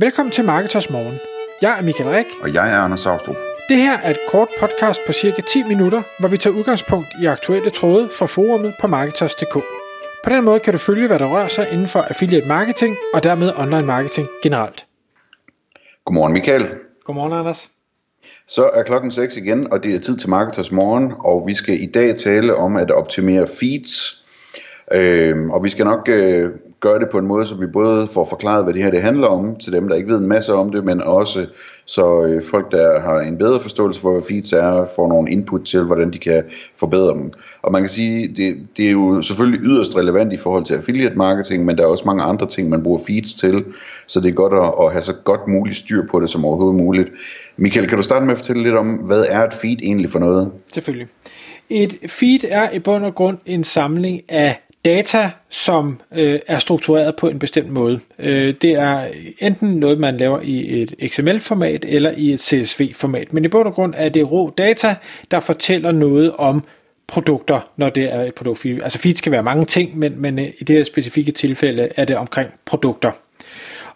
Velkommen til Marketers Morgen. Jeg er Michael Rik. Og jeg er Anders Saustrup. Det her er et kort podcast på cirka 10 minutter, hvor vi tager udgangspunkt i aktuelle tråde fra forumet på Marketers.dk. På den måde kan du følge, hvad der rører sig inden for affiliate marketing og dermed online marketing generelt. Godmorgen Michael. Godmorgen Anders. Så er klokken 6 igen, og det er tid til Marketers Morgen, og vi skal i dag tale om at optimere feeds. Øh, og vi skal nok øh, gøre det på en måde, så vi både får forklaret, hvad det her det handler om, til dem, der ikke ved en masse om det, men også så øh, folk, der har en bedre forståelse for, hvad feeds er, får nogle input til, hvordan de kan forbedre dem. Og man kan sige, det, det er jo selvfølgelig yderst relevant i forhold til affiliate marketing, men der er også mange andre ting, man bruger feeds til, så det er godt at, at have så godt muligt styr på det som overhovedet muligt. Michael, kan du starte med at fortælle lidt om, hvad er et feed egentlig for noget? Selvfølgelig. Et feed er i bund og grund en samling af data, som øh, er struktureret på en bestemt måde. Øh, det er enten noget, man laver i et XML-format eller i et CSV-format. Men i bund og grund er det rå data, der fortæller noget om produkter, når det er et produkt. Altså feeds skal være mange ting, men, men øh, i det her specifikke tilfælde er det omkring produkter.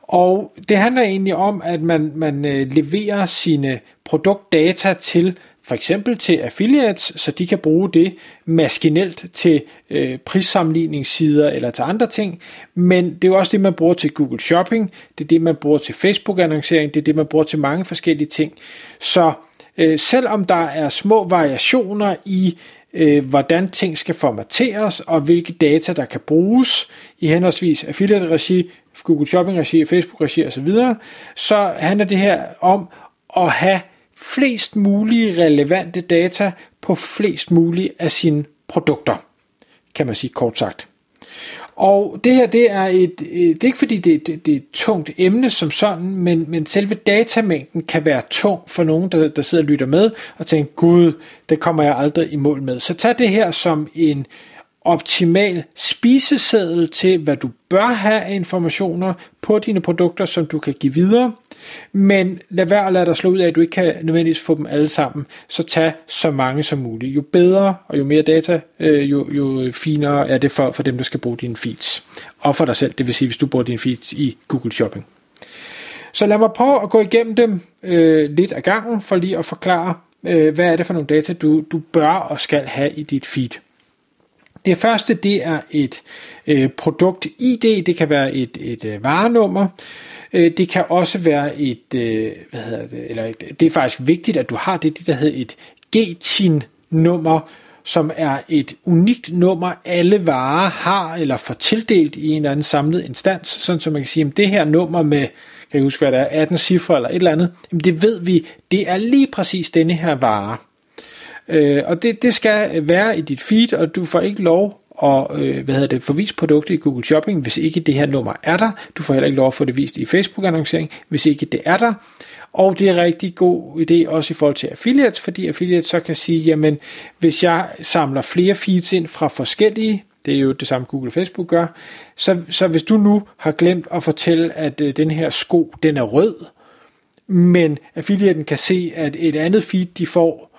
Og det handler egentlig om, at man, man øh, leverer sine produktdata til for eksempel til affiliates, så de kan bruge det maskinelt til øh, prissammenligningssider eller til andre ting, men det er jo også det, man bruger til Google Shopping, det er det, man bruger til Facebook-annoncering, det er det, man bruger til mange forskellige ting. Så øh, selvom der er små variationer i, øh, hvordan ting skal formateres, og hvilke data, der kan bruges i henholdsvis affiliate-regi, Google Shopping-regi, Facebook-regi osv., så handler det her om at have flest mulige relevante data på flest mulige af sine produkter, kan man sige kort sagt. Og det her, det er et, øh, det er ikke fordi det, det, det er et tungt emne som sådan, men, men selve datamængden kan være tung for nogen, der, der sidder og lytter med, og tænker, gud, det kommer jeg aldrig i mål med. Så tag det her som en optimal spiseseddel til, hvad du bør have af informationer på dine produkter, som du kan give videre. Men lad være at lade dig slå ud af, at du ikke kan nødvendigvis få dem alle sammen. Så tag så mange som muligt. Jo bedre og jo mere data, øh, jo, jo finere er det for, for dem, der skal bruge dine feeds. Og for dig selv, det vil sige, hvis du bruger dine feeds i Google Shopping. Så lad mig prøve at gå igennem dem øh, lidt ad gangen, for lige at forklare, øh, hvad er det for nogle data, du, du bør og skal have i dit feed. Det første, det er et øh, produkt-ID, det kan være et, et øh, varenummer, øh, det kan også være et, øh, hvad hedder det, eller det er faktisk vigtigt, at du har det, det der hedder et GTIN-nummer, som er et unikt nummer, alle varer har eller får tildelt i en eller anden samlet instans, sådan så man kan sige, at det her nummer med, kan jeg huske hvad det er, 18 cifre eller et eller andet, jamen det ved vi, det er lige præcis denne her vare. Øh, og det, det skal være i dit feed, og du får ikke lov at øh, hvad hedder det, få vist produktet i Google Shopping, hvis ikke det her nummer er der. Du får heller ikke lov at få det vist i Facebook-annoncering, hvis ikke det er der. Og det er en rigtig god idé også i forhold til affiliates, fordi affiliates så kan sige, jamen hvis jeg samler flere feeds ind fra forskellige, det er jo det samme Google og Facebook gør, så, så hvis du nu har glemt at fortælle, at øh, den her sko, den er rød, men affiliaten kan se, at et andet feed, de får,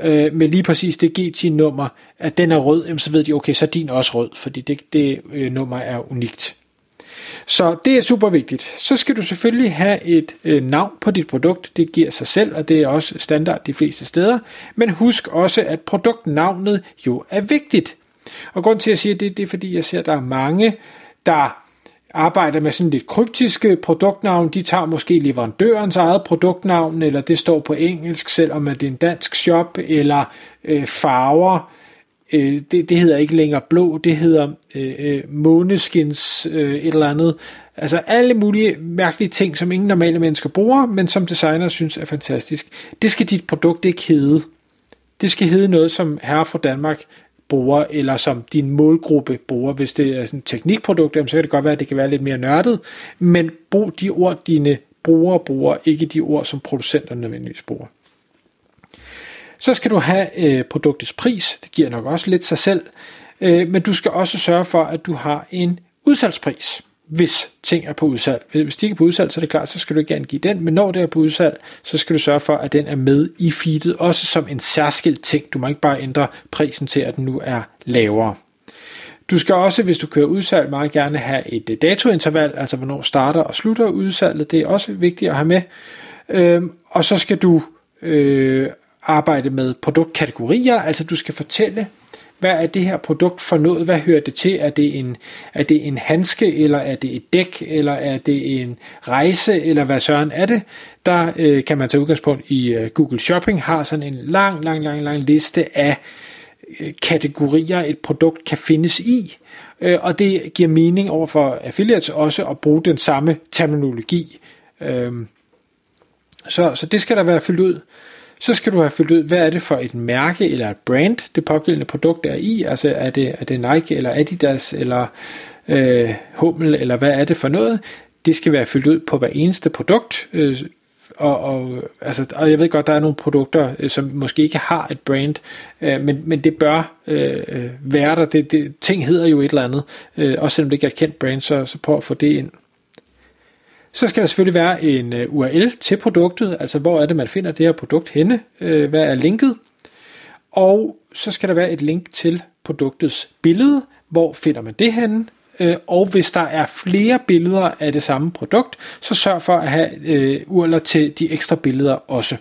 øh, med lige præcis det GT-nummer, at den er rød, jamen, så ved de, okay, så er din også rød, fordi det, det øh, nummer er unikt. Så det er super vigtigt. Så skal du selvfølgelig have et øh, navn på dit produkt. Det giver sig selv, og det er også standard de fleste steder. Men husk også, at produktnavnet jo er vigtigt. Og grund til, at jeg siger det, det er fordi, jeg ser, at der er mange, der arbejder med sådan lidt kryptiske produktnavn. De tager måske leverandørens eget produktnavn, eller det står på engelsk, selvom det er en dansk shop, eller øh, farver. Øh, det, det hedder ikke længere blå, det hedder øh, øh måneskins øh, et eller andet. Altså alle mulige mærkelige ting, som ingen normale mennesker bruger, men som designer synes er fantastisk. Det skal dit produkt ikke hedde. Det skal hedde noget, som herre fra Danmark bruger, eller som din målgruppe bruger. Hvis det er sådan et teknikprodukt, så kan det godt være, at det kan være lidt mere nørdet, men brug de ord, dine brugere bruger, ikke de ord, som producenterne nødvendigvis bruger. Så skal du have øh, produktets pris, det giver nok også lidt sig selv, øh, men du skal også sørge for, at du har en udsalgspris hvis ting er på udsalg. Hvis de ikke er på udsalg, så er det klart, så skal du ikke angive den, men når det er på udsalg, så skal du sørge for, at den er med i feedet, også som en særskilt ting. Du må ikke bare ændre prisen til, at den nu er lavere. Du skal også, hvis du kører udsalg, meget gerne have et øh, datointerval, altså hvornår starter og slutter udsalget. Det er også vigtigt at have med. Øhm, og så skal du øh, arbejde med produktkategorier, altså du skal fortælle, hvad er det her produkt for noget, hvad hører det til, er det en, er det en handske, eller er det et dæk, eller er det en rejse, eller hvad søren er det, der øh, kan man tage udgangspunkt i øh, Google Shopping, har sådan en lang, lang, lang, lang liste af øh, kategorier, et produkt kan findes i, øh, og det giver mening over for affiliates også at bruge den samme terminologi. Øh, så, så det skal der være fyldt ud. Så skal du have fyldt ud, hvad er det for et mærke eller et brand, det pågældende produkt er i. Altså er det, er det Nike eller Adidas eller øh, Hummel eller hvad er det for noget. Det skal være fyldt ud på hver eneste produkt. Øh, og, og, altså, og jeg ved godt, der er nogle produkter, øh, som måske ikke har et brand, øh, men, men det bør øh, øh være der. Det, det, ting hedder jo et eller andet, øh, også selvom det ikke er et kendt brand, så, så prøv at få det ind. Så skal der selvfølgelig være en øh, URL til produktet, altså hvor er det, man finder det her produkt henne, øh, hvad er linket, og så skal der være et link til produktets billede, hvor finder man det henne, øh, og hvis der er flere billeder af det samme produkt, så sørg for at have URL'er til de ekstra billeder også.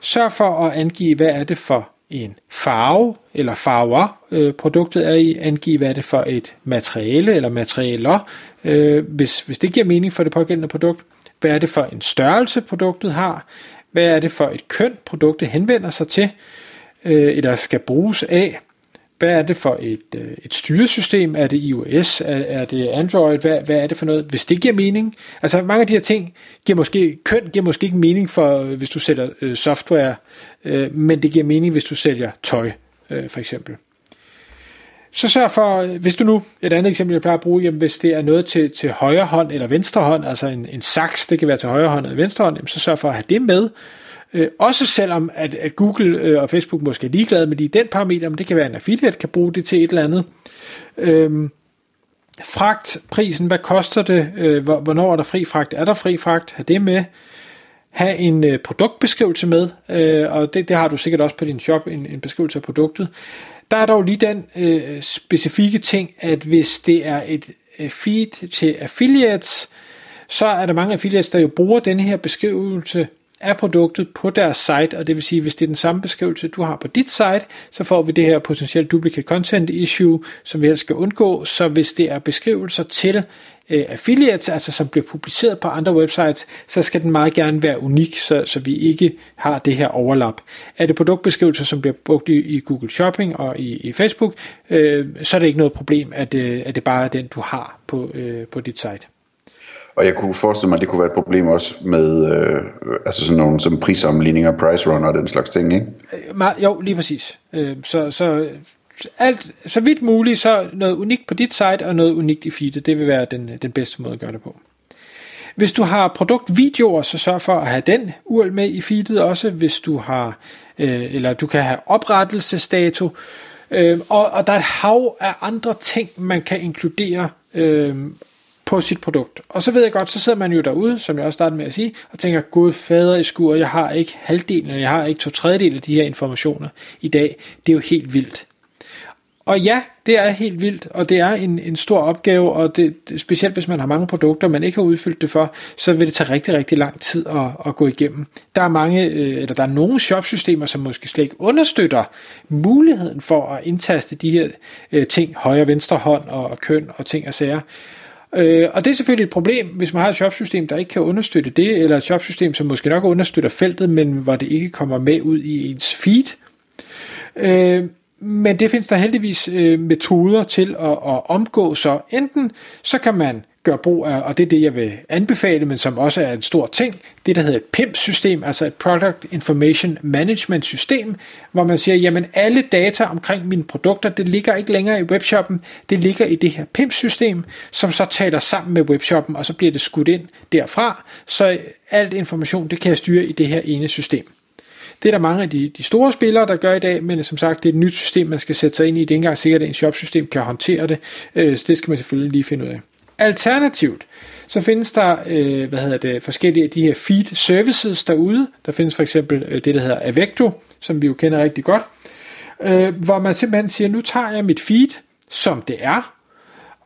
Sørg for at angive, hvad er det for en farve eller farver øh, produktet er i, angive hvad er det for et materiale eller materialer, øh, hvis, hvis det giver mening for det pågældende produkt. Hvad er det for en størrelse produktet har? Hvad er det for et køn produktet henvender sig til, øh, eller skal bruges af? Hvad er det for et, øh, et styresystem? Er det iOS? Er, er det Android? Hvad, hvad er det for noget? Hvis det giver mening. Altså mange af de her ting giver måske, køn giver måske ikke mening for, hvis du sælger øh, software, øh, men det giver mening, hvis du sælger tøj, øh, for eksempel. Så sørg for, hvis du nu, et andet eksempel, jeg plejer at bruge, jamen, hvis det er noget til, til højre hånd eller venstre hånd, altså en, en saks, det kan være til højre hånd eller venstre hånd, jamen, så sørg for at have det med, Øh, også selvom at, at Google øh, og Facebook måske er ligeglade med de den parameter, men det kan være en affiliate kan bruge det til et eller andet. Øh, fragtprisen, hvad koster det? Øh, hvornår er der fri fragt? Er der fri fragt? Ha' det med. Ha' en øh, produktbeskrivelse med, øh, og det, det har du sikkert også på din shop, en, en beskrivelse af produktet. Der er dog lige den øh, specifikke ting, at hvis det er et øh, feed til affiliates, så er der mange affiliates, der jo bruger den her beskrivelse af produktet på deres site, og det vil sige, hvis det er den samme beskrivelse, du har på dit site, så får vi det her potentielt duplicate content issue, som vi helst skal undgå, så hvis det er beskrivelser til øh, affiliates, altså som bliver publiceret på andre websites, så skal den meget gerne være unik, så, så vi ikke har det her overlap. Er det produktbeskrivelser, som bliver brugt i, i Google Shopping og i, i Facebook, øh, så er det ikke noget problem, at, øh, at det bare er den, du har på, øh, på dit site. Og jeg kunne forestille mig, at det kunne være et problem også med øh, altså sådan nogle som prissammenligninger, price runner og den slags ting, ikke? Øh, jo, lige præcis. Øh, så, så alt, så vidt muligt, så noget unikt på dit site og noget unikt i feedet, det vil være den, øh, den bedste måde at gøre det på. Hvis du har produktvideoer, så sørg for at have den URL med i feedet også, hvis du har, øh, eller du kan have oprettelsesdato, øh, og, og der er et hav af andre ting, man kan inkludere, øh, på sit produkt. Og så ved jeg godt, så sidder man jo derude, som jeg også startede med at sige, og tænker, gud fader i skur, jeg har ikke halvdelen, eller jeg har ikke to tredjedel af de her informationer i dag. Det er jo helt vildt. Og ja, det er helt vildt, og det er en, en stor opgave, og det, specielt hvis man har mange produkter, man ikke har udfyldt det for, så vil det tage rigtig, rigtig lang tid at, at gå igennem. Der er mange, øh, eller der er nogle shopsystemer, som måske slet ikke understøtter muligheden for at indtaste de her øh, ting, højre, venstre hånd og køn og ting og sager. Øh, og det er selvfølgelig et problem, hvis man har et shopsystem, der ikke kan understøtte det, eller et shopsystem, som måske nok understøtter feltet, men hvor det ikke kommer med ud i ens feed. Øh, men det findes der heldigvis øh, metoder til at, at omgå, så enten så kan man gør brug af, og det er det, jeg vil anbefale, men som også er en stor ting, det der hedder et PIM-system, altså et Product Information Management System, hvor man siger, jamen alle data omkring mine produkter, det ligger ikke længere i webshoppen, det ligger i det her PIM-system, som så taler sammen med webshoppen, og så bliver det skudt ind derfra, så alt information, det kan jeg styre i det her ene system. Det er der mange af de, de store spillere, der gør i dag, men som sagt, det er et nyt system, man skal sætte sig ind i. Det er ikke engang sikkert, at en shopsystem kan håndtere det, øh, så det skal man selvfølgelig lige finde ud af. Alternativt, så findes der øh, hvad hedder det, forskellige af de her feed services derude. Der findes for eksempel øh, det, der hedder Avecto, som vi jo kender rigtig godt, øh, hvor man simpelthen siger, nu tager jeg mit feed, som det er,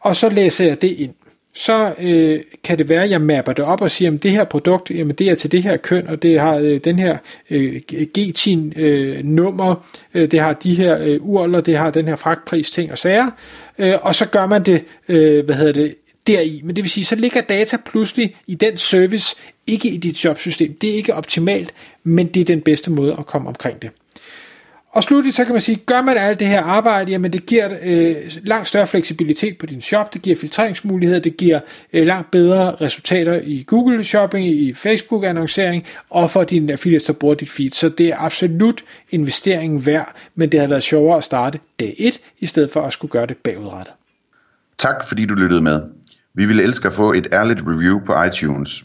og så læser jeg det ind. Så øh, kan det være, at jeg mapper det op og siger, at det her produkt, jamen det er til det her køn, og det har øh, den her øh, G10-nummer, øh, øh, det har de her øh, urler, det har den her fragtpris, ting og sager, øh, og så gør man det, øh, hvad hedder det, deri. Men det vil sige, så ligger data pludselig i den service, ikke i dit jobsystem. Det er ikke optimalt, men det er den bedste måde at komme omkring det. Og slutligt så kan man sige, gør man alt det her arbejde, jamen det giver øh, langt større fleksibilitet på din shop, det giver filtreringsmuligheder, det giver øh, langt bedre resultater i Google Shopping, i Facebook annoncering og for dine affiliates, der bruger dit feed. Så det er absolut investeringen værd, men det har været sjovere at starte dag 1, i stedet for at skulle gøre det bagudrettet. Tak fordi du lyttede med. Vi ville elske at få et ærligt review på iTunes.